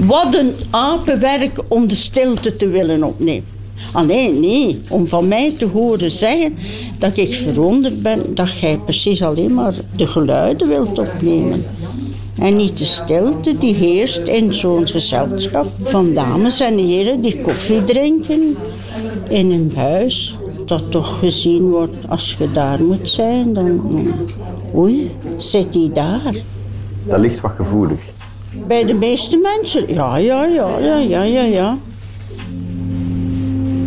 Wat een apenwerk om de stilte te willen opnemen. Alleen nee, om van mij te horen zeggen dat ik verwonderd ben dat jij precies alleen maar de geluiden wilt opnemen. En niet de stilte die heerst in zo'n gezelschap van dames en heren die koffie drinken in een huis dat toch gezien wordt als je daar moet zijn. Dan, oei, zit die daar? Dat ligt wat gevoelig. Bij de meeste mensen, ja, ja, ja, ja, ja, ja, ja.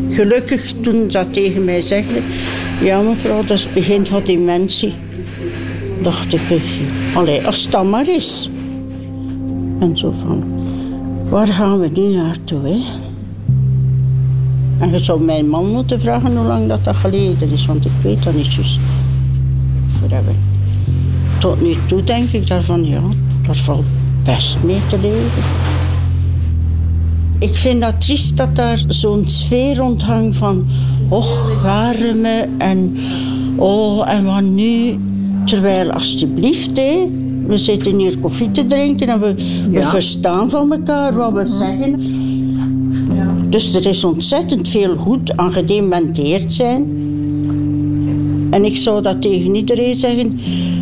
Gelukkig toen dat tegen mij zeggen, ja mevrouw, dat is het begin van dementie. Dacht ik, allee, als dat maar is. En zo van, waar gaan we nu naartoe, hè? En je zou mijn man moeten vragen hoe lang dat, dat geleden is, want ik weet dat niet. Forever. Tot nu toe denk ik daarvan, ja, dat valt best mee te leven. Ik vind dat triest dat daar zo'n sfeer rondhangt van... Och, garme en... Oh, en wat nu? Terwijl, alsjeblieft, hè, we zitten hier koffie te drinken en we, we verstaan van elkaar wat we zeggen. Dus er is ontzettend veel goed aan gedementeerd zijn. En ik zou dat tegen iedereen zeggen.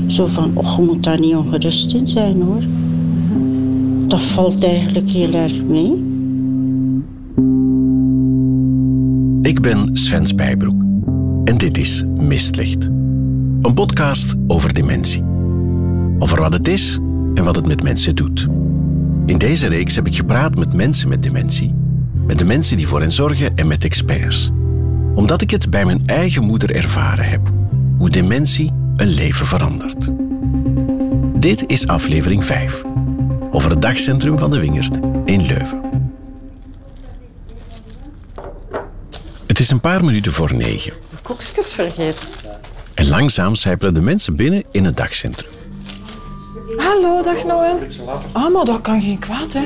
Zo van, och, je moet daar niet ongerust in zijn, hoor. Dat valt eigenlijk heel erg mee. Ik ben Sven Spijbroek en dit is Mistlicht. Een podcast over dementie. Over wat het is en wat het met mensen doet. In deze reeks heb ik gepraat met mensen met dementie, met de mensen die voor hen zorgen en met experts. Omdat ik het bij mijn eigen moeder ervaren heb, hoe dementie een leven verandert. Dit is aflevering 5 over het dagcentrum van de Wingert in Leuven. Het is een paar minuten voor negen. Koekjes vergeten. En langzaam sijpelen de mensen binnen in het dagcentrum. Hallo, dag Noël. Ah, maar dat kan geen kwaad, hè.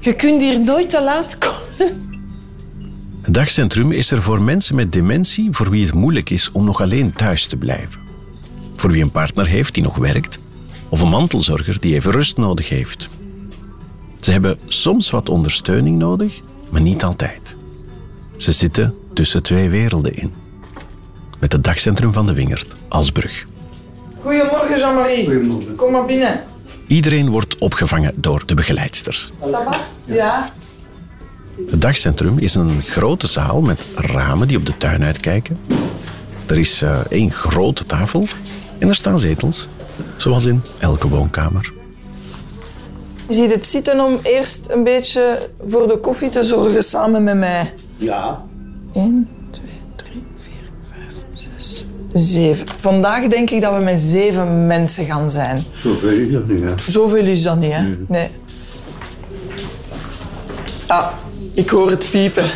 Je kunt hier nooit te laat komen. Het dagcentrum is er voor mensen met dementie voor wie het moeilijk is om nog alleen thuis te blijven. Voor wie een partner heeft die nog werkt, of een mantelzorger die even rust nodig heeft. Ze hebben soms wat ondersteuning nodig, maar niet altijd. Ze zitten tussen twee werelden in. Met het dagcentrum van de Wingert als brug. Goedemorgen Jean-Marie. Goedemorgen. Kom maar binnen. Iedereen wordt opgevangen door de begeleidsters. Ja. Het dagcentrum is een grote zaal met ramen die op de tuin uitkijken. Er is eh, één grote tafel en er staan zetels, zoals in elke woonkamer. Je ziet het zitten om eerst een beetje voor de koffie te zorgen samen met mij. Ja. 1, 2, 3, 4, 5, 6, 7. Vandaag denk ik dat we met zeven mensen gaan zijn. Zoveel is dat niet, hè? Zoveel is dat niet, hè? Nee. Ah, ik hoor het piepen.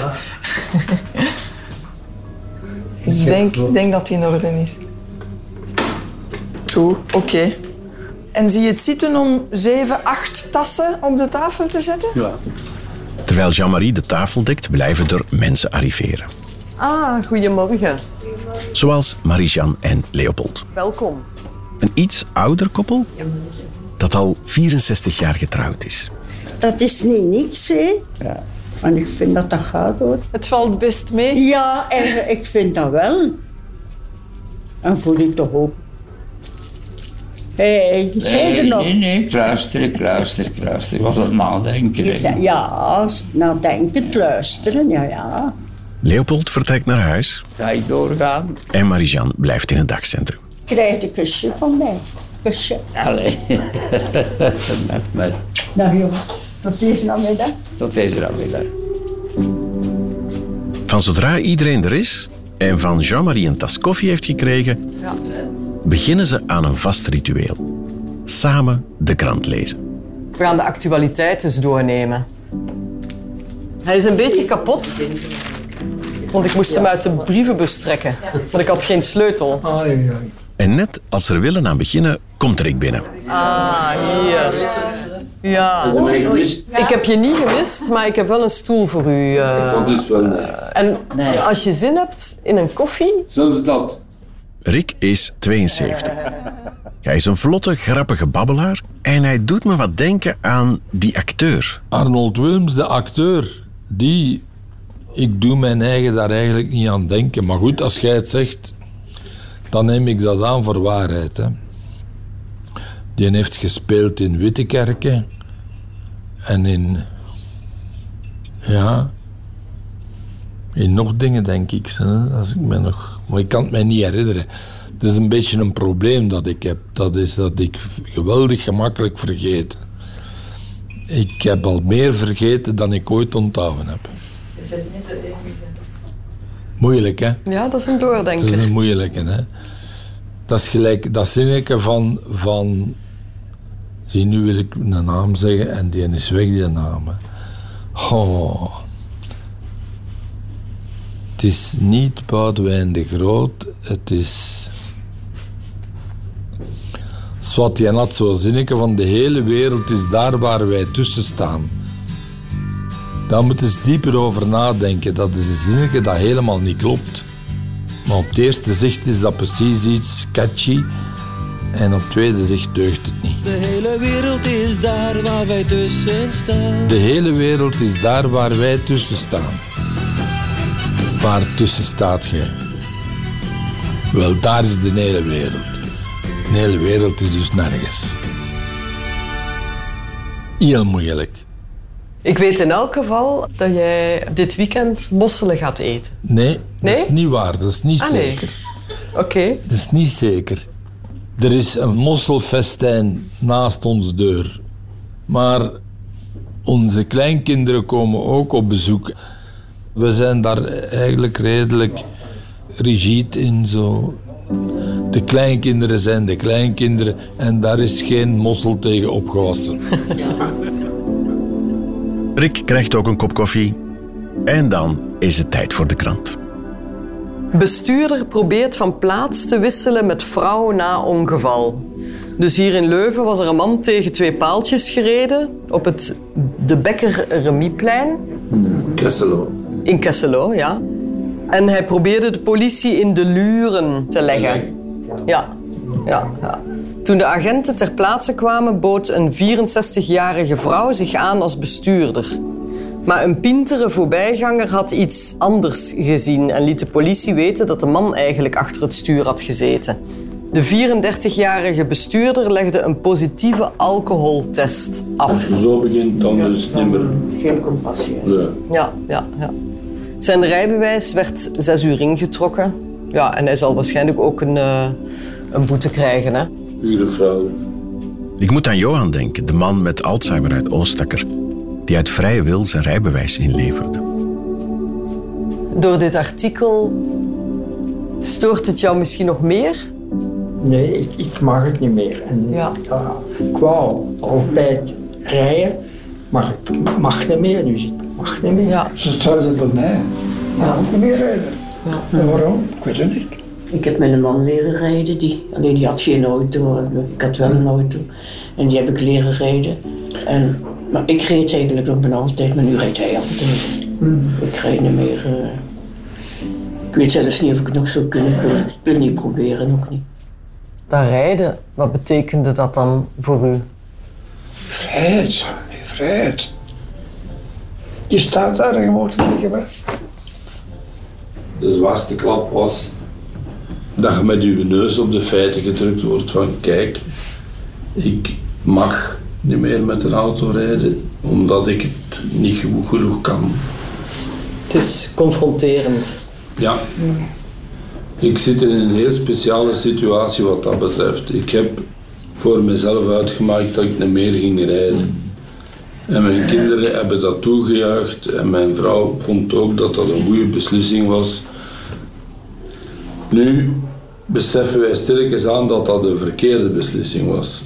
ik denk, ik denk dat die in orde is. Toe, oké. En zie je het zitten om zeven, acht tassen op de tafel te zetten? Ja. Terwijl Jean-Marie de tafel dekt, blijven er mensen arriveren. Ah, goedemorgen. Zoals Marie-Jeanne en Leopold. Welkom. Een iets ouder koppel dat al 64 jaar getrouwd is. Dat is niet niks, hè? Ja. En ik vind dat dat gaat, hoor. Het valt best mee. Ja, en ik vind dat wel. En voel ik toch ook. Hé, hey, er nog? Nee, nee, kluisteren, kluisteren, kluisteren. Was dat nadenken? Hè? zei, ja, nadenkend luisteren, ja, ja. Leopold vertrekt naar huis Ga ik doorgaan? en Marie-Jeanne blijft in het dagcentrum. Krijg een kusje van mij. Kusje. Allee. met, met, Dag jongen, tot deze namiddag. tot deze namiddag. Van zodra iedereen er is en van Jean-Marie een tas koffie heeft gekregen, beginnen ze aan een vast ritueel. Samen de krant lezen. We gaan de actualiteit eens doornemen. Hij is een beetje kapot. Want ik moest hem uit de brievenbus trekken. Want ik had geen sleutel. En net als ze er willen aan beginnen, komt Rick binnen. Ah, hier. Ja. Ik heb je niet gemist, maar ik heb wel een stoel voor u. eh. Dat is wel... En als je zin hebt in een koffie, Zelfs dat. Rick is 72. Hij is een vlotte, grappige babbelaar en hij doet me wat denken aan die acteur. Arnold Wilms, de acteur, die. Ik doe mijn eigen daar eigenlijk niet aan denken. Maar goed, als jij het zegt, dan neem ik dat aan voor waarheid. Hè. Die heeft gespeeld in Wittekerken en in. Ja. In nog dingen, denk ik. hè, Als ik me nog, maar ik kan het mij niet herinneren. Het is een beetje een probleem dat ik heb. Dat is dat ik geweldig gemakkelijk vergeet. Ik heb al meer vergeten dan ik ooit onthouden heb. Is het niet de enige? Moeilijk, hè? Ja, dat is een Het is doordenker. een moeilijke, hè? Dat is gelijk dat zinnetje van, van... Zie, nu wil ik een naam zeggen en die is weg, die naam. hè. Oh. Het is niet Boudewijn de Groot, het is... Swat, je had zo'n zinnetje van de hele wereld is daar waar wij tussen staan. Daar moet eens dieper over nadenken. Dat is een zinnetje dat helemaal niet klopt. Maar op het eerste zicht is dat precies iets catchy. En op het tweede zicht deugt het niet. De hele wereld is daar waar wij tussen staan. De hele wereld is daar waar wij tussen staan. Waar tussen staat jij? Wel, daar is de hele wereld. De hele wereld is dus nergens. Heel moeilijk. Ik weet in elk geval dat jij dit weekend mosselen gaat eten. Nee, Nee? dat is niet waar. Dat is niet Ah, nee. zeker. Oké. Dat is niet zeker. Er is een mosselfestijn naast ons deur. Maar onze kleinkinderen komen ook op bezoek. We zijn daar eigenlijk redelijk rigide in. Zo. De kleinkinderen zijn de kleinkinderen en daar is geen mossel tegen opgewassen. Rick krijgt ook een kop koffie. En dan is het tijd voor de krant. Bestuurder probeert van plaats te wisselen met vrouw na ongeval. Dus hier in Leuven was er een man tegen twee paaltjes gereden op het De Bekker Remieplein Kesselo. In Kesselo, ja. En hij probeerde de politie in de luren te leggen. Ja, ja, ja. Toen de agenten ter plaatse kwamen, bood een 64-jarige vrouw zich aan als bestuurder. Maar een pintere voorbijganger had iets anders gezien en liet de politie weten dat de man eigenlijk achter het stuur had gezeten. De 34-jarige bestuurder legde een positieve alcoholtest af. je zo begint, dan is het niet meer... Geen compassie. Ja, ja, ja. Zijn rijbewijs werd zes uur ingetrokken. Ja, en hij zal waarschijnlijk ook een, eh, een boete krijgen. Hè? Pure fraude. Ik moet aan Johan denken, de man met Alzheimer uit Oostakker, die uit vrije wil zijn rijbewijs inleverde. Door dit artikel stoort het jou misschien nog meer? Nee, ik, ik mag het niet meer. En Ja. ja, ik wou altijd rijden, maar ik mag niet meer, dus ik mag niet meer. Ja. Ze hetzelfde bij mij. Maar ook niet meer rijden. En waarom? Ik weet het niet. Ik heb met een man leren rijden, die, alleen die had geen auto. Ik had wel een auto. En die heb ik leren rijden. En, maar ik reed eigenlijk nog bijna altijd, maar nu rijdt hij altijd. Ik rijd niet meer. eh, ik weet zelfs niet of ik het nog zou kunnen. Ik wil, ik wil niet proberen, ook niet. Dat rijden, wat betekende dat dan voor u? Vrijheid. Vrijheid. Je staat daar en je moet het liggen. De zwaarste klap was dat je met je neus op de feiten gedrukt wordt van kijk, ik mag niet meer met een auto rijden omdat ik het niet goed genoeg kan. Het is confronterend. Ja. Ik zit in een heel speciale situatie wat dat betreft. Ik heb voor mezelf uitgemaakt dat ik niet meer ging rijden. En mijn kinderen hebben dat toegejuicht en mijn vrouw vond ook dat dat een goede beslissing was. Nu beseffen wij stilletjes aan dat dat een verkeerde beslissing was.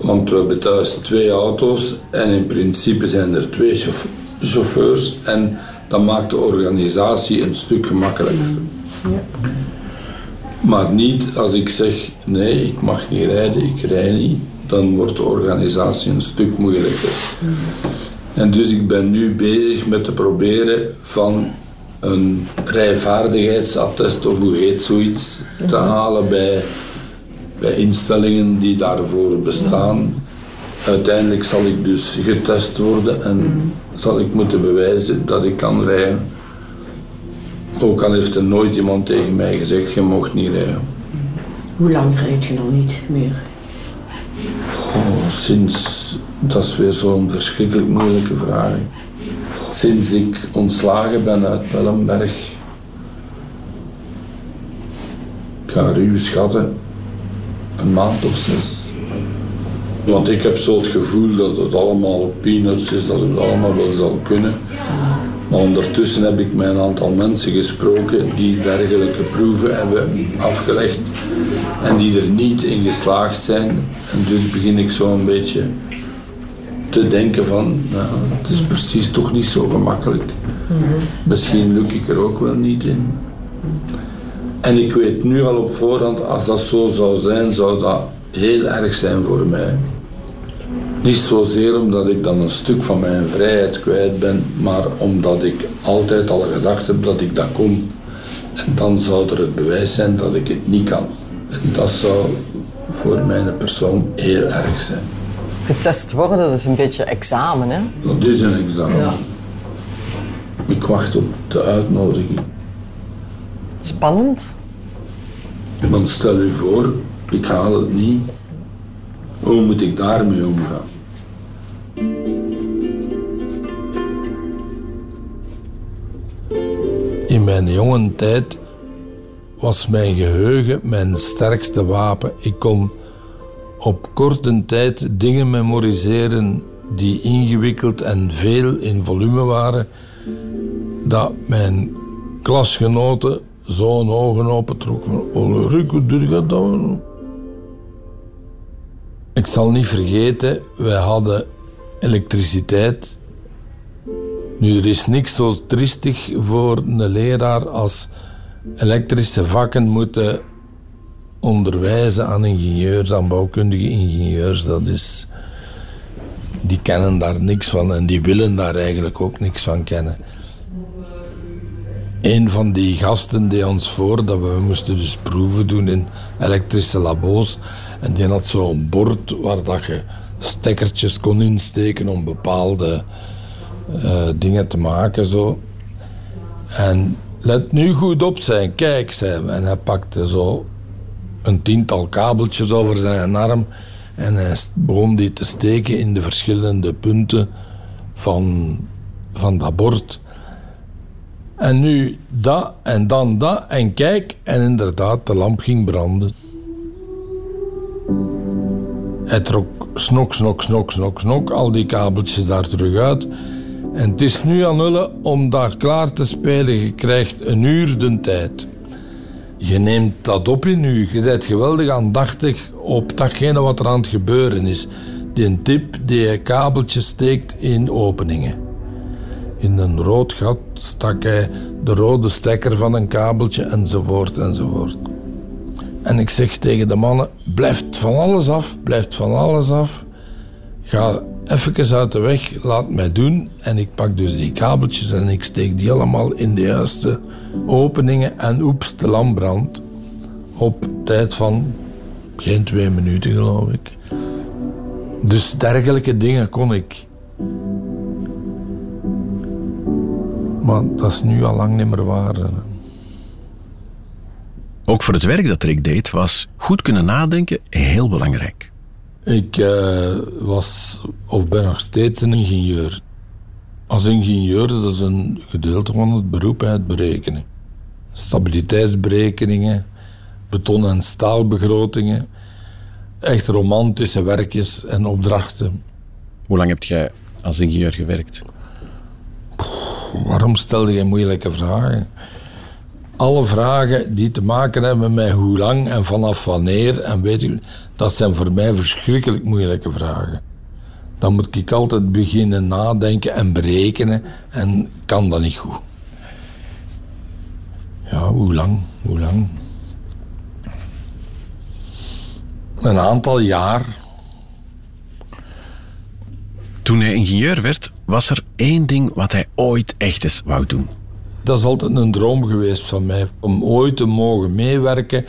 Want we hebben thuis twee auto's en in principe zijn er twee chauf- chauffeurs en dat maakt de organisatie een stuk gemakkelijker. Maar niet als ik zeg nee, ik mag niet rijden, ik rij niet, dan wordt de organisatie een stuk moeilijker. En dus ik ben nu bezig met te proberen van een rijvaardigheidsattest of hoe heet zoiets te halen bij, bij instellingen die daarvoor bestaan. Uiteindelijk zal ik dus getest worden en zal ik moeten bewijzen dat ik kan rijden. Ook al heeft er nooit iemand tegen mij gezegd, je mocht niet rijden. Hoe lang reed je nog niet meer? Oh, sinds, dat is weer zo'n verschrikkelijk moeilijke vraag. Sinds ik ontslagen ben uit Pellenberg, ik ga ruw schatten, een maand of zes. Want ik heb zo het gevoel dat het allemaal peanuts is, dat het allemaal wel zal kunnen. Maar ondertussen heb ik met een aantal mensen gesproken die dergelijke proeven hebben afgelegd en die er niet in geslaagd zijn. En dus begin ik zo een beetje te denken van, nou, het is precies toch niet zo gemakkelijk. Misschien luk ik er ook wel niet in. En ik weet nu al op voorhand, als dat zo zou zijn, zou dat heel erg zijn voor mij. Niet zozeer omdat ik dan een stuk van mijn vrijheid kwijt ben, maar omdat ik altijd al gedacht heb dat ik dat kon. En dan zou er het bewijs zijn dat ik het niet kan. En dat zou voor mijn persoon heel erg zijn. Getest worden, dat is een beetje examen, hè? Dat is een examen. Ja. Ik wacht op de uitnodiging. Spannend. Want stel u voor, ik haal het niet. Hoe moet ik daarmee omgaan? In mijn jonge tijd was mijn geheugen mijn sterkste wapen. Ik kon op korte tijd dingen memoriseren die ingewikkeld en veel in volume waren, dat mijn klasgenoten zo'n ogen van Ulrich, hoe doe je dat? Ik zal niet vergeten, wij hadden elektriciteit. Nu, er is niks zo triestig voor een leraar als elektrische vakken moeten onderwijzen aan ingenieurs, aan bouwkundige ingenieurs. Dat is, die kennen daar niks van en die willen daar eigenlijk ook niks van kennen. Een van die gasten deed ons voor dat we moesten dus proeven doen in elektrische labo's. En die had zo'n bord waar dat je stekkertjes kon insteken om bepaalde eh, dingen te maken. Zo. En let nu goed op zijn, kijk, hij. En hij pakte zo een tiental kabeltjes over zijn arm en hij begon die te steken in de verschillende punten van, van dat bord. En nu dat en dan dat en kijk, en inderdaad, de lamp ging branden. Hij trok snok, snok, snok, snok, snok, al die kabeltjes daar terug uit. En het is nu aan Ulle om dat klaar te spelen. Je krijgt een uur de tijd. Je neemt dat op in u. Je bent geweldig aandachtig op datgene wat er aan het gebeuren is. Die tip die je kabeltjes steekt in openingen. In een rood gat stak hij de rode stekker van een kabeltje enzovoort enzovoort. En ik zeg tegen de mannen, blijft van alles af, blijft van alles af. Ga even uit de weg, laat mij doen. En ik pak dus die kabeltjes en ik steek die allemaal in de juiste openingen. En oeps, de lamp brandt. Op tijd van geen twee minuten, geloof ik. Dus dergelijke dingen kon ik. Maar dat is nu al lang niet meer waar. Ook voor het werk dat Rick deed was goed kunnen nadenken heel belangrijk. Ik eh, was of ben nog steeds een ingenieur. Als ingenieur, dat is een gedeelte van het beroep, het berekenen. Stabiliteitsberekeningen, beton- en staalbegrotingen, echt romantische werkjes en opdrachten. Hoe lang heb jij als ingenieur gewerkt? Waarom stel je moeilijke vragen? Alle vragen die te maken hebben met hoe lang en vanaf wanneer en weet ik, dat zijn voor mij verschrikkelijk moeilijke vragen. Dan moet ik altijd beginnen nadenken en berekenen en kan dat niet goed. Ja, hoe lang? Hoe lang? Een aantal jaar. Toen hij ingenieur werd, was er één ding wat hij ooit echt eens wou doen. Dat is altijd een droom geweest van mij, om ooit te mogen meewerken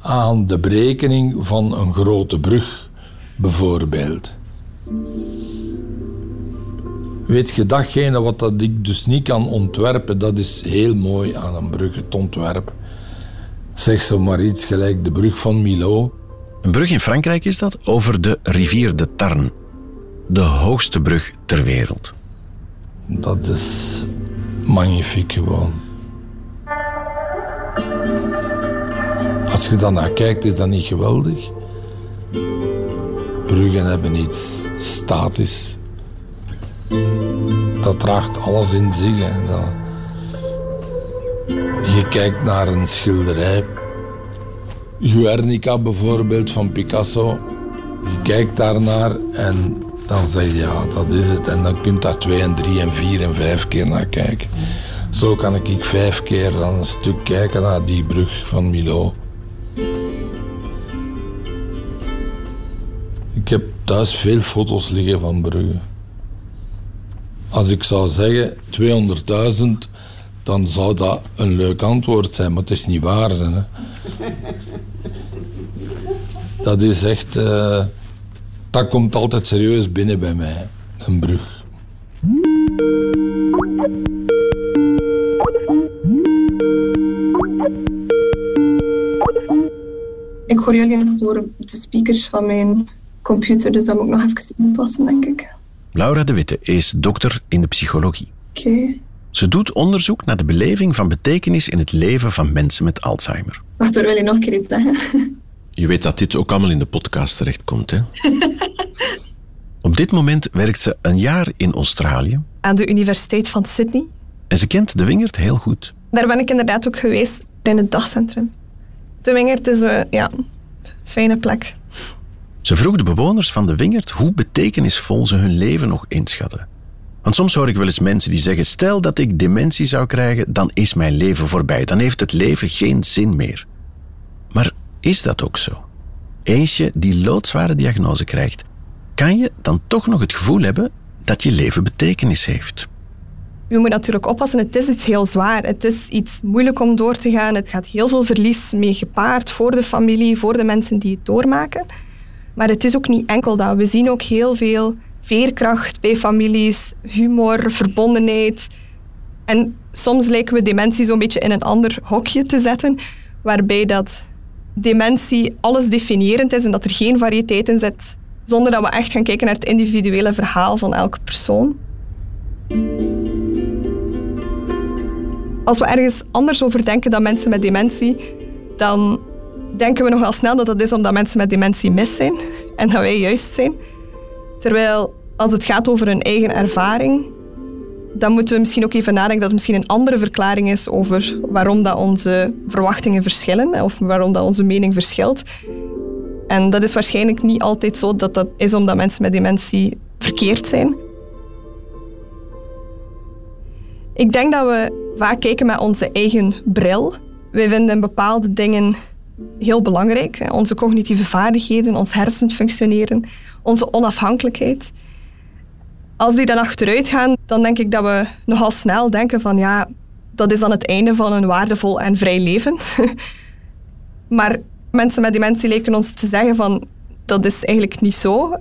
aan de berekening van een grote brug, bijvoorbeeld. Weet je, datgene wat dat ik dus niet kan ontwerpen, dat is heel mooi aan een brug, het ontwerp. Zeg zo maar iets gelijk de brug van Milo. Een brug in Frankrijk is dat, over de rivier de Tarn. De hoogste brug ter wereld. Dat is magnifiek gewoon. Als je dan naar kijkt, is dat niet geweldig. Bruggen hebben iets statisch. Dat draagt alles in zich. Dat... Je kijkt naar een schilderij. Guernica bijvoorbeeld van Picasso. Je kijkt daarnaar en dan zeg je ja, dat is het. En dan kun je daar twee en drie en vier en vijf keer naar kijken. Zo kan ik vijf keer dan een stuk kijken naar die brug van Milo. Ik heb thuis veel foto's liggen van bruggen. Als ik zou zeggen 200.000, dan zou dat een leuk antwoord zijn, maar het is niet waar. Hè. Dat is echt. Uh, dat komt altijd serieus binnen bij mij, een brug. Ik hoor jullie nog door de speakers van mijn computer, dus dat moet ik nog even inpassen, denk ik. Laura de Witte is dokter in de psychologie. Oké. Ze doet onderzoek naar de beleving van betekenis in het leven van mensen met Alzheimer. Wacht, wil je nog een keer iets zeggen? Je weet dat dit ook allemaal in de podcast terechtkomt, hè? Op dit moment werkt ze een jaar in Australië. Aan de Universiteit van Sydney. En ze kent de Wingert heel goed. Daar ben ik inderdaad ook geweest in het dagcentrum. De Wingert is een ja, fijne plek. Ze vroeg de bewoners van de Wingert hoe betekenisvol ze hun leven nog inschatten. Want soms hoor ik wel eens mensen die zeggen: Stel dat ik dementie zou krijgen, dan is mijn leven voorbij. Dan heeft het leven geen zin meer. Maar is dat ook zo? Eens je die loodzware diagnose krijgt, kan je dan toch nog het gevoel hebben dat je leven betekenis heeft. Je moet natuurlijk oppassen, het is iets heel zwaar. Het is iets moeilijk om door te gaan. Het gaat heel veel verlies mee gepaard voor de familie, voor de mensen die het doormaken. Maar het is ook niet enkel dat. We zien ook heel veel veerkracht bij families, humor, verbondenheid. En soms lijken we dementie zo'n beetje in een ander hokje te zetten, waarbij dat dementie alles definiërend is en dat er geen variëteit in zit, zonder dat we echt gaan kijken naar het individuele verhaal van elke persoon. Als we ergens anders over denken dan mensen met dementie, dan denken we nogal snel dat dat is omdat mensen met dementie mis zijn en dat wij juist zijn. Terwijl als het gaat over hun eigen ervaring, dan moeten we misschien ook even nadenken dat het misschien een andere verklaring is over waarom dat onze verwachtingen verschillen of waarom dat onze mening verschilt. En dat is waarschijnlijk niet altijd zo dat dat is omdat mensen met dementie verkeerd zijn. Ik denk dat we vaak kijken met onze eigen bril. Wij vinden bepaalde dingen heel belangrijk. Onze cognitieve vaardigheden, ons hersens functioneren, onze onafhankelijkheid. Als die dan achteruit gaan, dan denk ik dat we nogal snel denken van ja, dat is dan het einde van een waardevol en vrij leven. maar mensen met dementie lijken ons te zeggen van dat is eigenlijk niet zo.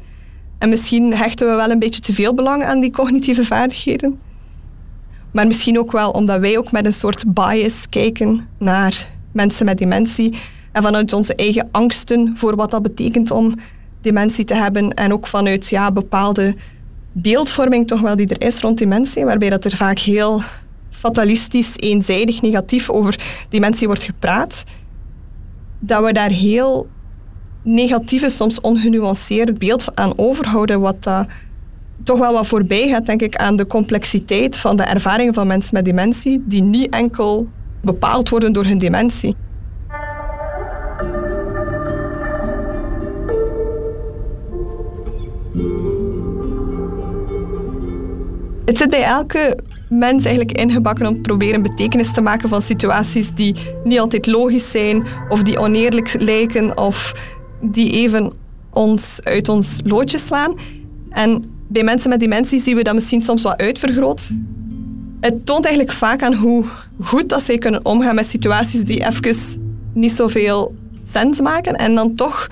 En misschien hechten we wel een beetje te veel belang aan die cognitieve vaardigheden. Maar misschien ook wel omdat wij ook met een soort bias kijken naar mensen met dementie. En vanuit onze eigen angsten voor wat dat betekent om dementie te hebben. En ook vanuit ja, bepaalde beeldvorming toch wel die er is rond dementie. Waarbij dat er vaak heel fatalistisch, eenzijdig, negatief over dementie wordt gepraat. Dat we daar heel negatieve, soms ongenuanceerd beeld aan overhouden. Wat dat toch wel wat voorbij gaat, denk ik, aan de complexiteit van de ervaringen van mensen met dementie. Die niet enkel bepaald worden door hun dementie. Het zit bij elke mens eigenlijk ingebakken om te proberen betekenis te maken van situaties die niet altijd logisch zijn of die oneerlijk lijken of die even ons uit ons loodje slaan. En bij mensen met dementie zien we dat misschien soms wat uitvergroot. het toont eigenlijk vaak aan hoe goed dat zij kunnen omgaan met situaties die even niet zoveel sens maken. En dan toch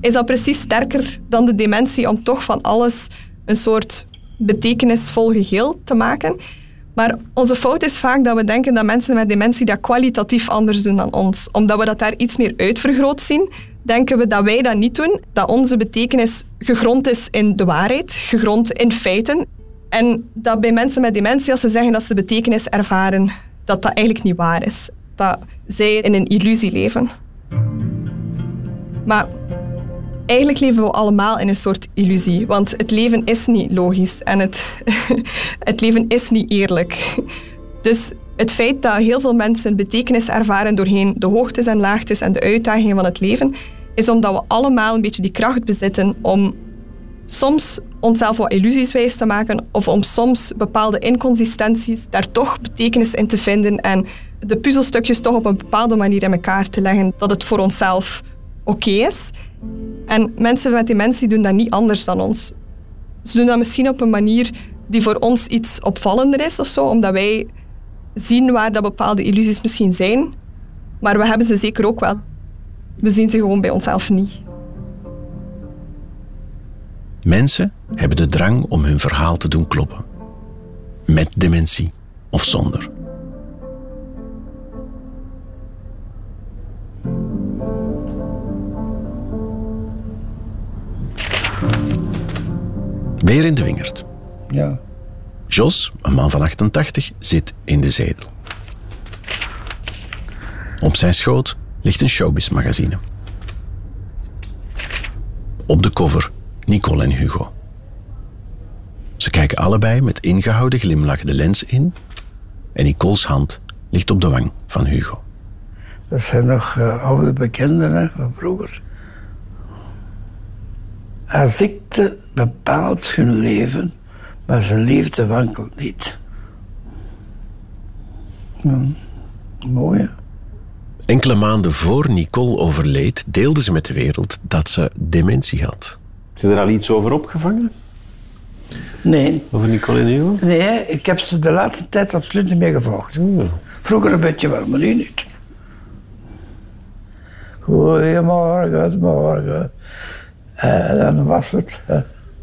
is dat precies sterker dan de dementie om toch van alles een soort betekenisvol geheel te maken. Maar onze fout is vaak dat we denken dat mensen met dementie dat kwalitatief anders doen dan ons. Omdat we dat daar iets meer uitvergroot zien, denken we dat wij dat niet doen. Dat onze betekenis gegrond is in de waarheid, gegrond in feiten. En dat bij mensen met dementie, als ze zeggen dat ze betekenis ervaren, dat dat eigenlijk niet waar is. Dat zij in een illusie leven. Maar eigenlijk leven we allemaal in een soort illusie. Want het leven is niet logisch en het, het leven is niet eerlijk. Dus het feit dat heel veel mensen betekenis ervaren doorheen de hoogtes en laagtes en de uitdagingen van het leven, is omdat we allemaal een beetje die kracht bezitten om soms onszelf wat illusies wijs te maken of om soms bepaalde inconsistenties daar toch betekenis in te vinden en de puzzelstukjes toch op een bepaalde manier in elkaar te leggen dat het voor onszelf oké is. En mensen met dementie doen dat niet anders dan ons. Ze doen dat misschien op een manier die voor ons iets opvallender is of zo, omdat wij zien waar dat bepaalde illusies misschien zijn. Maar we hebben ze zeker ook wel. We zien ze gewoon bij onszelf niet. Mensen hebben de drang om hun verhaal te doen kloppen. Met dementie of zonder. Weer in de wingerd. Ja. Jos, een man van 88, zit in de zetel. Op zijn schoot ligt een showbiz-magazine. Op de cover Nicole en Hugo. Ze kijken allebei met ingehouden glimlach de lens in en Nicole's hand ligt op de wang van Hugo. Dat zijn nog eh, oude bekenden hè, van vroeger. Haar ziekte bepaalt hun leven, maar zijn liefde wankelt niet. Ja, mooi, hè? Enkele maanden voor Nicole overleed, deelde ze met de wereld dat ze dementie had. Is er al iets over opgevangen? Nee. Over Nicole en Hugo? Nee, ik heb ze de laatste tijd absoluut niet meer gevolgd. Vroeger een beetje wel, maar nu niet. Goedemorgen, goedemorgen. En dan was het. eh,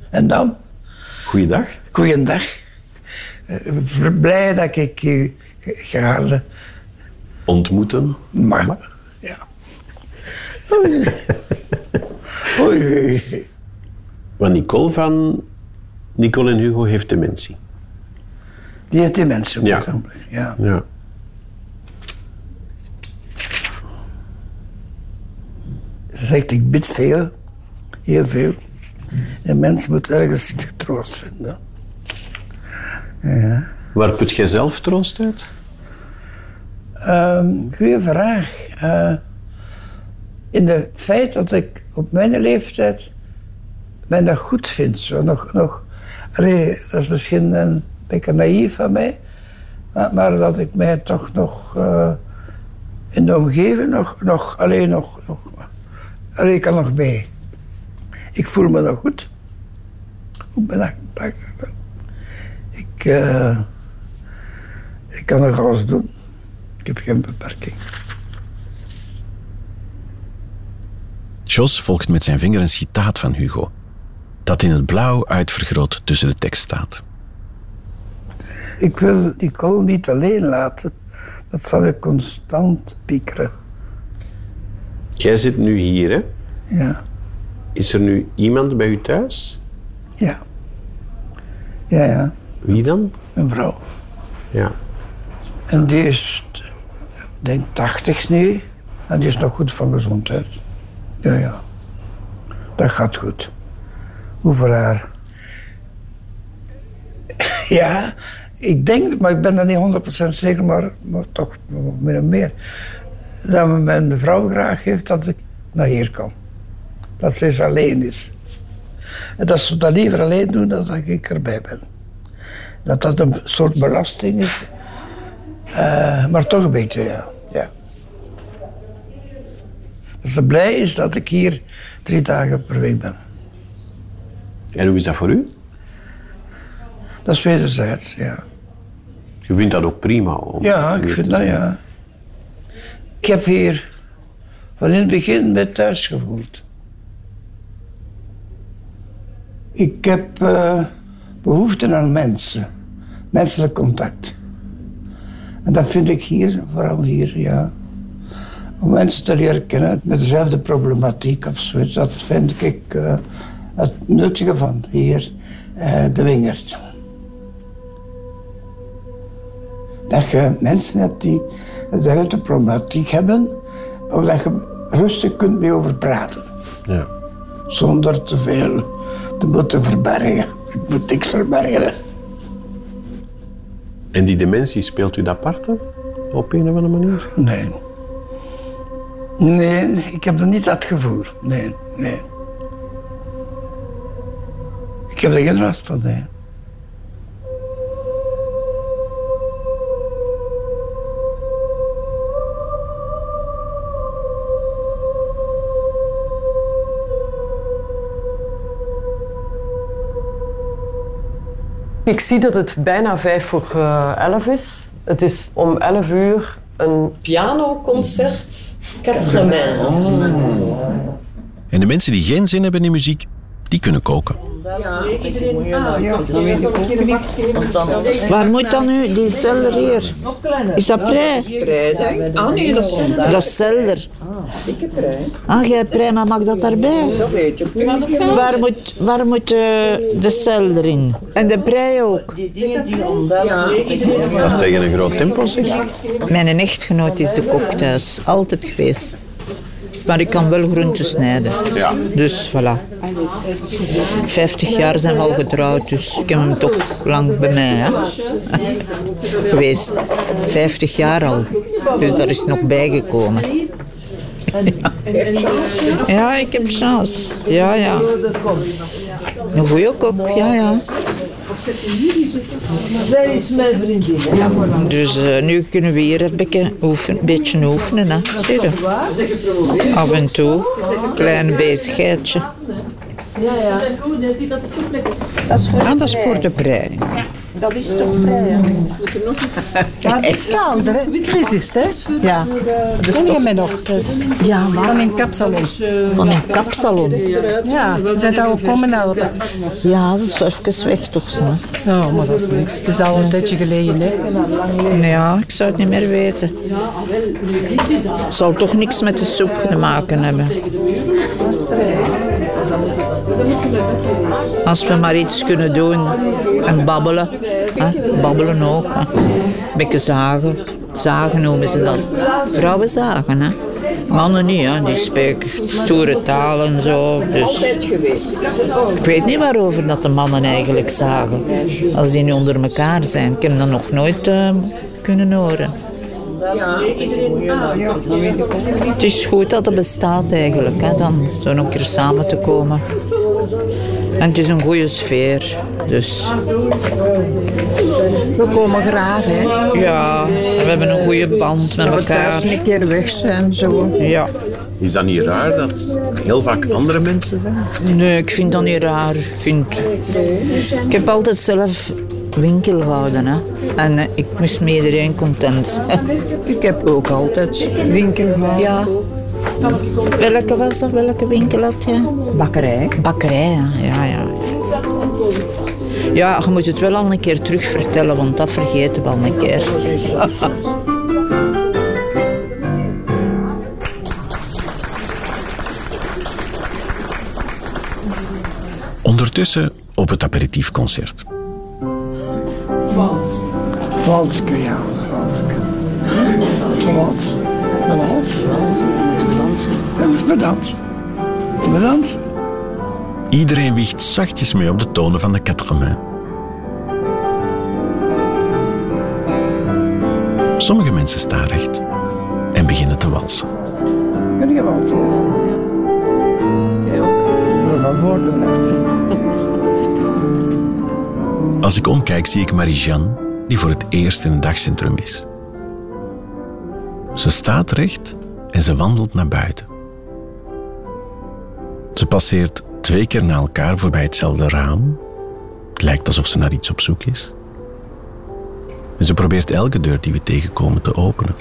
En dan? Goeiedag. Goeiedag. Eh, Blij dat ik u ga Ontmoeten. mag. Ja. Oei. Oei. Maar Nicole van Nicole en Hugo heeft dementie. Die heeft die mensen. Ja. ja. Ja. Ze zegt, ik bid veel. Heel veel. En mens moet ergens troost vinden. Ja. Waar put jij zelf troost uit? Ehm goeie vraag. Eh, in het feit dat ik op mijn leeftijd mij nog goed vind. Zo nog, nog, allee, dat is misschien een beetje naïef van mij. Maar, maar dat ik mij toch nog eh, in de omgeving nog, nog, alleen nog, nog allee, ik kan nog mee. Ik voel me nog goed. Op mijn 88. Ik, eh, ik kan nog alles doen. Ik heb geen beperking. Jos volgt met zijn vinger een citaat van Hugo, dat in het blauw uitvergroot tussen de tekst staat. Ik wil Nicole niet alleen laten. Dat zal ik constant piekeren. Jij zit nu hier, hè? Ja, Is er nu iemand bij u thuis? ja. Ja, ja. Wie dan? Een vrouw. Ja. En die is, ik denk 80 nu. En die is nog goed van gezondheid. Ja, ja. Dat gaat goed. Hoe voor haar? Ja, ik denk, maar ik ben er niet 100% zeker, maar, maar toch meer en meer. Dat mijn vrouw graag heeft dat ik naar hier kom. Dat ze eens alleen is. En dat ze dat liever alleen doen dan dat ik erbij ben. Dat dat een soort belasting is. Eh, maar toch een beetje, ja. ja. Dat ze blij is dat ik hier drie dagen per week ben. En hoe is dat voor u? Dat is wederzijds, ja. Je vindt dat ook prima? om Ja, ik vind dat ja. Ik heb hier van in het begin bij thuis gevoeld. Ik heb eh, behoefte aan mensen, menselijk contact. En dat vind ik hier, vooral hier, ja. Om mensen te leren kennen met dezelfde problematiek of zoiets, dat vind ik eh, het nuttige van hier, eh, de Wingert. Dat je mensen hebt die dezelfde problematiek hebben, of dat je rustig kunt mee over praten. Ja. Zonder te veel te moeten verbergen. Ik moet niks verbergen. En die dementie, speelt u dat parten? Op een of andere manier? Nee. Nee, ik heb er niet dat gevoel. Nee, nee. Ik heb er geen last van, nee. Ik zie dat het bijna vijf voor eh, elf is. Het is om elf uur een pianoconcert. Quatre mains. En de mensen die geen zin hebben in muziek, die kunnen koken. Waar moet dan nu die zelder hier? Is dat prei? Ah nee, dat is Dat is zelder. Dikke prei. Ah, jij prei, maar mag dat daarbij? Dat weet ik niet. Waar moet, waar moet eh, de zelder in? En de prei ook? Dat is tegen een groot tempo, zeg. Mijn echtgenoot is de kok thuis, altijd geweest. Maar ik kan wel groenten snijden. Ja. Dus voilà. 50 jaar zijn we al getrouwd, dus ik heb hem toch lang bij mij hè? geweest. 50 jaar al. Dus daar is nog bijgekomen. Ja, ik heb chance. Ja, ja. Een goeie kok, ja, ja. Zij is mijn vriendin. Dus eh, nu kunnen we hier een beetje, oefen, beetje oefenen. Hè. Zie je? Af en toe. Klein bezigheidje. Ja, ja. Dat is voor, Ah, dat is voor de prei. Dat is toch prei, Dat is hè? Crisis, hè? Ja. Ken je mij nog? Ja, maar... Van een kapsalon. Van een kapsalon. Ja, zijn daar ook komen helpen? Ja, dat is even weg toch. Zo. Ja, maar dat is niks. Het is al een tijdje geleden, hè? Ja, ik zou het niet meer weten. Het zal toch niks met de soep te maken hebben. Als we maar iets kunnen doen en babbelen. Hè? Babbelen ook. Hè? Beetje zagen. Zagen noemen ze dat. Vrouwen zagen, hè. Mannen niet, hè. die spreken stoere taal en zo. Dus. Ik weet niet waarover dat de mannen eigenlijk zagen. Als die nu onder elkaar zijn. Ik heb dat nog nooit eh, kunnen horen. Ja, iedereen. Ah. Het is goed dat het bestaat eigenlijk, hè, dan zo een keer samen te komen. En het is een goede sfeer, dus We komen graag, hè? ja, we hebben een goede band met Dat we thuis elkaar. een keer weg zijn, zo. Ja. Is dat niet raar dat heel vaak andere mensen zijn? Nee, ik vind dat niet raar. Ik, vind... ik heb altijd zelf winkel gehouden, hè. En eh, ik moest met iedereen content zijn. Ik heb ook altijd winkel gehouden. Ja. Welke was dat? Welke winkel had je? Bakkerij. Bakkerij, ja, ja. Ja, je moet het wel al een keer terug vertellen, want dat vergeten we al een keer. Ondertussen op het aperitiefconcert. Walske, ja. Walske. Wals. De wals. Dat is bedankt. Bedankt. Iedereen wiegt zachtjes mee op de tonen van de quatre-mains. Sommige mensen staan recht en beginnen te walsen. Ben je walsen? Ja. ook. Van voordoen. Als ik omkijk, zie ik Marie-Jeanne, die voor het eerst in een dagcentrum is. Ze staat recht en ze wandelt naar buiten. Ze passeert twee keer na elkaar voorbij hetzelfde raam. Het lijkt alsof ze naar iets op zoek is. En ze probeert elke deur die we tegenkomen te openen.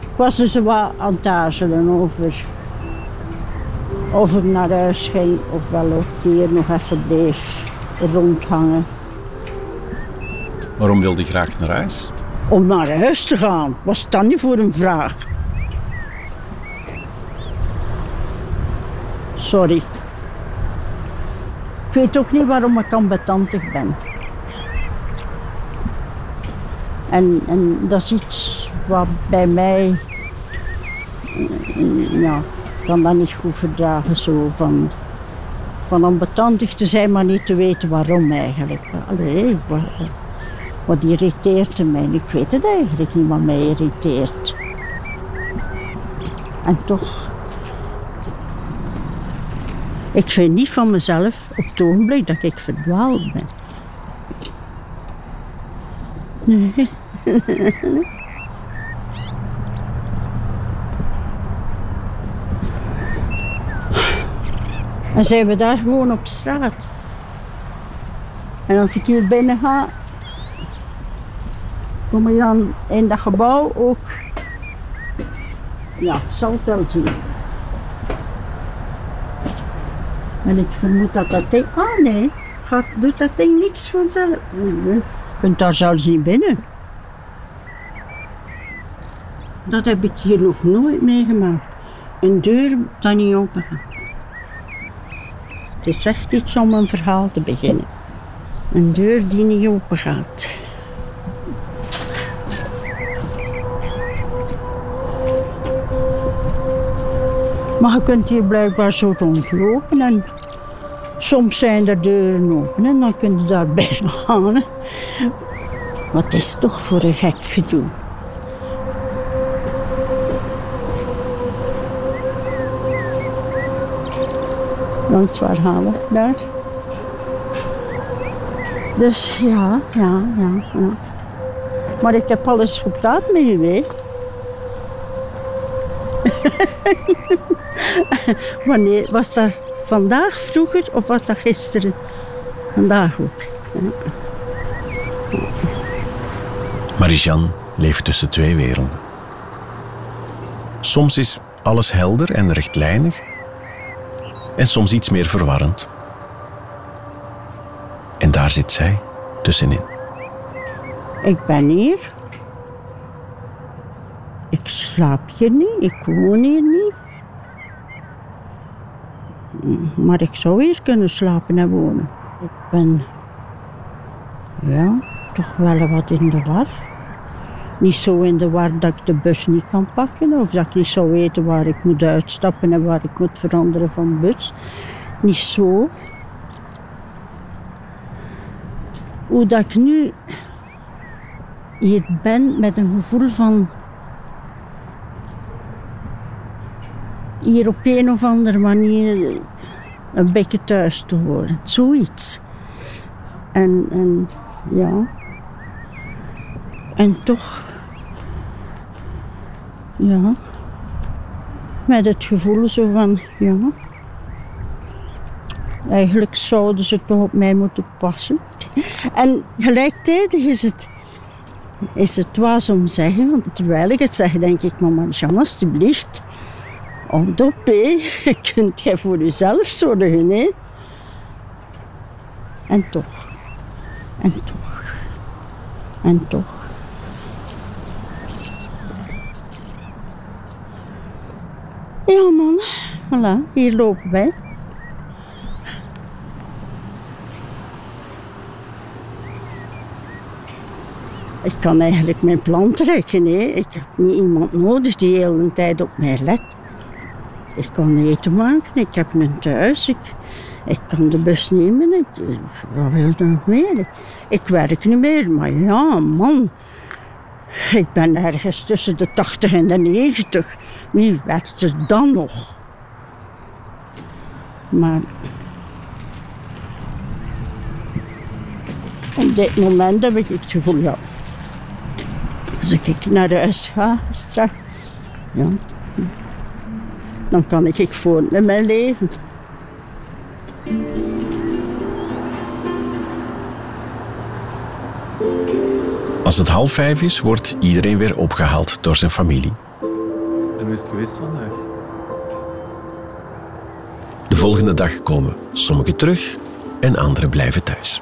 Ik was dus wat aan het over of ik naar huis ging of wel ook hier nog even bleef rondhangen. Waarom wilde je graag naar huis? Om naar huis te gaan, was dat niet voor een vraag? Sorry. Ik weet ook niet waarom ik ambetantig ben. En, en dat is iets wat bij mij... eh, Ja, ik kan dat niet goed verdragen zo van... Van ambetantig te zijn, maar niet te weten waarom eigenlijk. Allee, wat, irriteert mij? Ik weet het eigenlijk niet wat mij irriteert. En toch... Ik vind niet van mezelf op het ogenblik dat ik verdwaald ben. Nee. En zijn we daar gewoon op straat. En als ik hier binnen ga, kom je dan in dat gebouw ook. Ja, zal het wel zien. En ik vermoed dat dat ding. Ah nee, gaat, doet dat ding niks vanzelf. Nee, Je kunt daar zelfs niet binnen. Dat heb ik hier nog nooit meegemaakt. Een deur dat niet open gaat. Het is echt iets om een verhaal te beginnen. Een deur die niet open gaat. Maar je kunt hier blijkbaar zo rondlopen en soms zijn er deuren open en dan kun je daarbij gaan. hè. Wat is toch voor een gek gedoe? Langs waar gaan we? Daar. Dus ja, ja, ja. Maar ik heb alles gepraat met u, hè. Wanneer was dat vandaag vroeger of was dat gisteren? Vandaag ook. Ja. Marie-Jeanne leeft tussen twee werelden. Soms is alles helder en rechtlijnig, en soms iets meer verwarrend. En daar zit zij tussenin. Ik ben hier. Ik slaap hier niet, ik woon hier niet. Maar ik zou hier kunnen slapen en wonen. Ik ben ja, toch wel wat in de war. Niet zo in de war dat ik de bus niet kan pakken of dat ik niet zou weten waar ik moet uitstappen en waar ik moet veranderen van bus. Niet zo. Hoe dat ik nu hier ben met een gevoel van hier op een of andere manier een beetje thuis te horen. Zoiets. En, en ja. En toch, ja, met het gevoel zo van, ja, eigenlijk zouden ze toch op mij moeten passen. En gelijktijdig is het, is het was om zeggen, want terwijl ik het zeg, denk ik, mama Jean, alstublieft, houd op, hé. kunt jij voor jezelf zorgen, hè. En toch, en toch, en toch. Ja, man. Voilà, hier lopen wij. Ik kan eigenlijk mijn plan trekken. Hè. Ik heb niet iemand nodig die de hele tijd op mij let. Ik kan eten maken, ik heb een thuis, ik, ik kan de bus nemen. Ik, wat wil ik nog meer? Ik, ik werk niet meer, maar ja, man. Ik ben ergens tussen de 80 en de 90. Wie werkt er dan nog? Maar op dit moment heb ik het gevoel, ja, als ik naar huis ga straks, ja, dan kan ik voort met mijn leven. Als het half vijf is, wordt iedereen weer opgehaald door zijn familie. En hoe is het geweest vandaag? De volgende dag komen sommigen terug en anderen blijven thuis.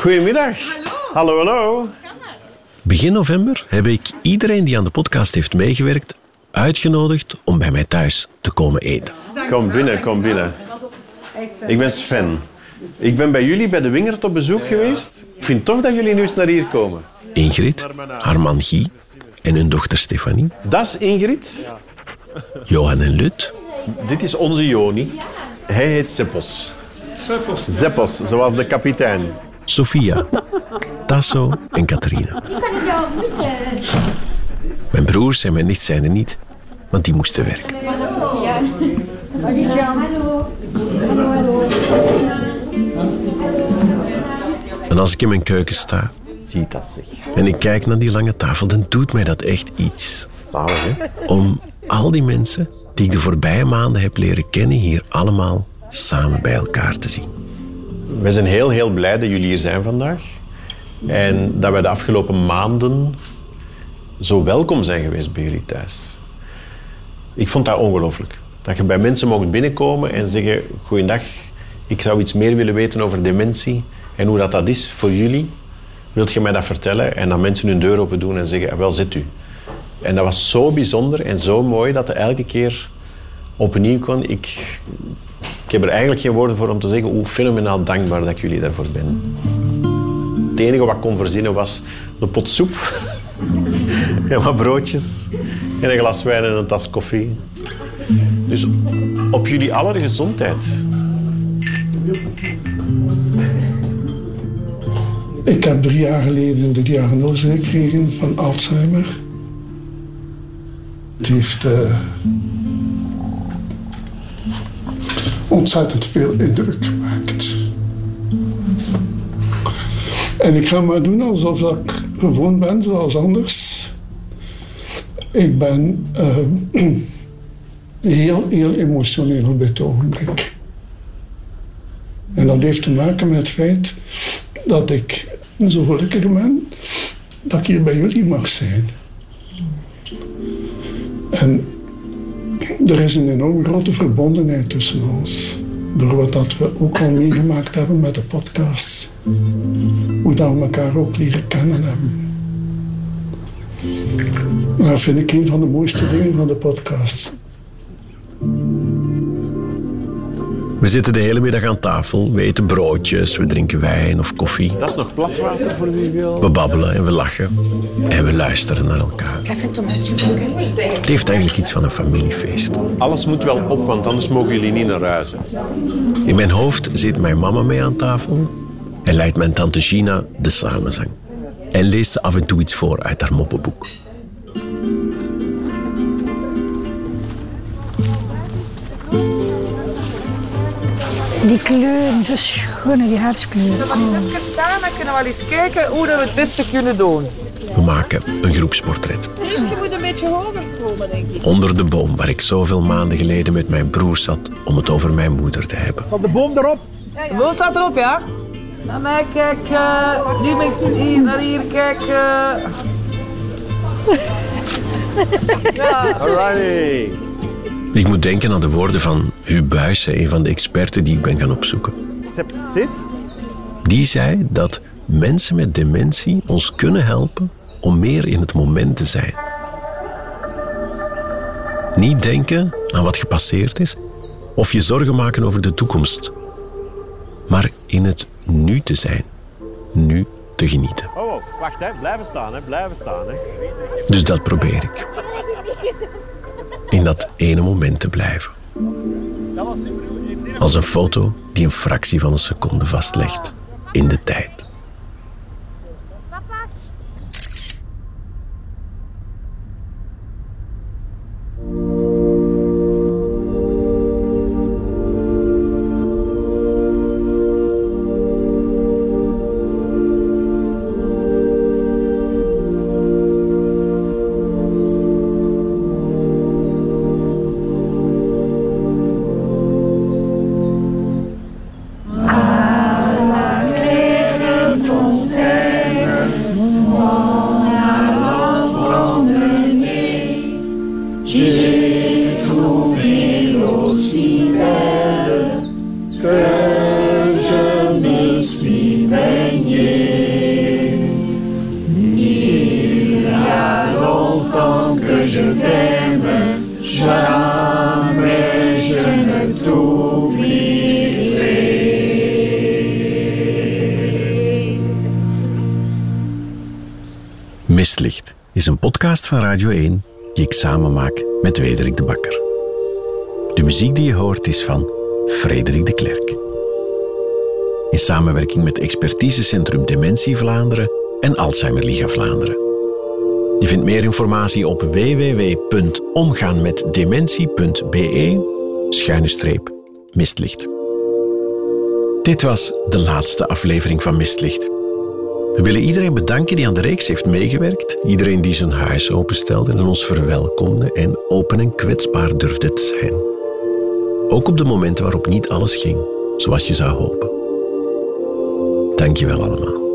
Goedemiddag. Hallo. Hallo, hallo. Begin november heb ik iedereen die aan de podcast heeft meegewerkt uitgenodigd om bij mij thuis te komen eten. Kom binnen, kom binnen. Ik ben Sven. Ik ben bij jullie bij de Wingert op bezoek geweest. Ik vind het tof dat jullie nu eens naar hier komen. Ingrid, haar man Guy en hun dochter Stefanie, Dat is Ingrid. Johan en Lut, Dit is onze Joni. Hij heet Zeppos. Zeppos, zoals de kapitein. Sofia, Tasso en Catharina. Mijn broers en mijn nicht zijn er niet, want die moesten werken. En als ik in mijn keuken sta Ziet dat zich. en ik kijk naar die lange tafel, dan doet mij dat echt iets. Zalig, hè? Om al die mensen die ik de voorbije maanden heb leren kennen, hier allemaal samen bij elkaar te zien. We zijn heel, heel blij dat jullie hier zijn vandaag. En dat wij de afgelopen maanden zo welkom zijn geweest bij jullie thuis. Ik vond dat ongelooflijk. Dat je bij mensen mocht binnenkomen en zeggen... Goeiedag, ik zou iets meer willen weten over dementie en hoe dat, dat is voor jullie. Wilt je mij dat vertellen? En dat mensen hun deur open doen en zeggen, "Ah, wel, zit u. En dat was zo bijzonder en zo mooi dat er elke keer opnieuw kon. Ik, ik heb er eigenlijk geen woorden voor om te zeggen hoe fenomenaal dankbaar dat ik jullie daarvoor ben. Het enige wat ik kon verzinnen was een pot soep en wat broodjes en een glas wijn en een tas koffie. Dus op jullie aller gezondheid. Ik heb drie jaar geleden de diagnose gekregen van Alzheimer. Het heeft eh, ontzettend veel indruk gemaakt. En ik ga maar doen alsof ik gewoon ben, zoals anders. Ik ben eh, heel, heel emotioneel op dit ogenblik. En dat heeft te maken met het feit dat ik zo gelukkig ben dat ik hier bij jullie mag zijn. En er is een enorm grote verbondenheid tussen ons. Door wat dat we ook al meegemaakt hebben met de podcasts. Hoe dat we elkaar ook leren kennen hebben. Dat vind ik een van de mooiste dingen van de podcast. We zitten de hele middag aan tafel, we eten broodjes, we drinken wijn of koffie. Dat is nog platwater voor wie wil. We babbelen en we lachen en we luisteren naar elkaar. Het heeft eigenlijk iets van een familiefeest. Alles moet wel op, want anders mogen jullie niet naar huis. In mijn hoofd zit mijn mama mee aan tafel en leidt mijn tante Gina de samenzang. En leest ze af en toe iets voor uit haar moppenboek. Die kleuren, zo schone, die hartskleuren. Als je het hebt gedaan, dan kunnen we wel eens kijken hoe dat we het beste kunnen doen. We maken een groepsportret. Dus je moet een beetje hoger komen, denk ik. Onder de boom waar ik zoveel maanden geleden met mijn broer zat om het over mijn moeder te hebben. Staat de boom erop? De boom staat erop, ja. Naar mij kijken. Nu ben ik hier, naar hier kijken. Ja. Alrighty. Ik moet denken aan de woorden van Huub Buijsen, een van de experten die ik ben gaan opzoeken. Zit. Die zei dat mensen met dementie ons kunnen helpen om meer in het moment te zijn. Niet denken aan wat gepasseerd is of je zorgen maken over de toekomst, maar in het nu te zijn, nu te genieten. Oh, oh, wacht, hè. blijven staan, hè. blijven staan. Hè. Dus dat probeer ik. In dat ene moment te blijven. Als een foto die een fractie van een seconde vastlegt in de tijd. Aussi belle que me suis baigné. Il y a longtemps que je t'aime, jamais je ne t'oublierai. Mistlicht is een podcast van Radio 1 die ik samen maak met Wederik de Bakker. Muziek die je hoort is van Frederik de Klerk. In samenwerking met Expertisecentrum Dementie Vlaanderen en Alzheimer Liga Vlaanderen. Je vindt meer informatie op www.omgaanmetdementie.be schuine streep mistlicht. Dit was de laatste aflevering van Mistlicht. We willen iedereen bedanken die aan de reeks heeft meegewerkt. Iedereen die zijn huis openstelde en ons verwelkomde en open en kwetsbaar durfde te zijn. Ook op de momenten waarop niet alles ging zoals je zou hopen. Dank je wel allemaal.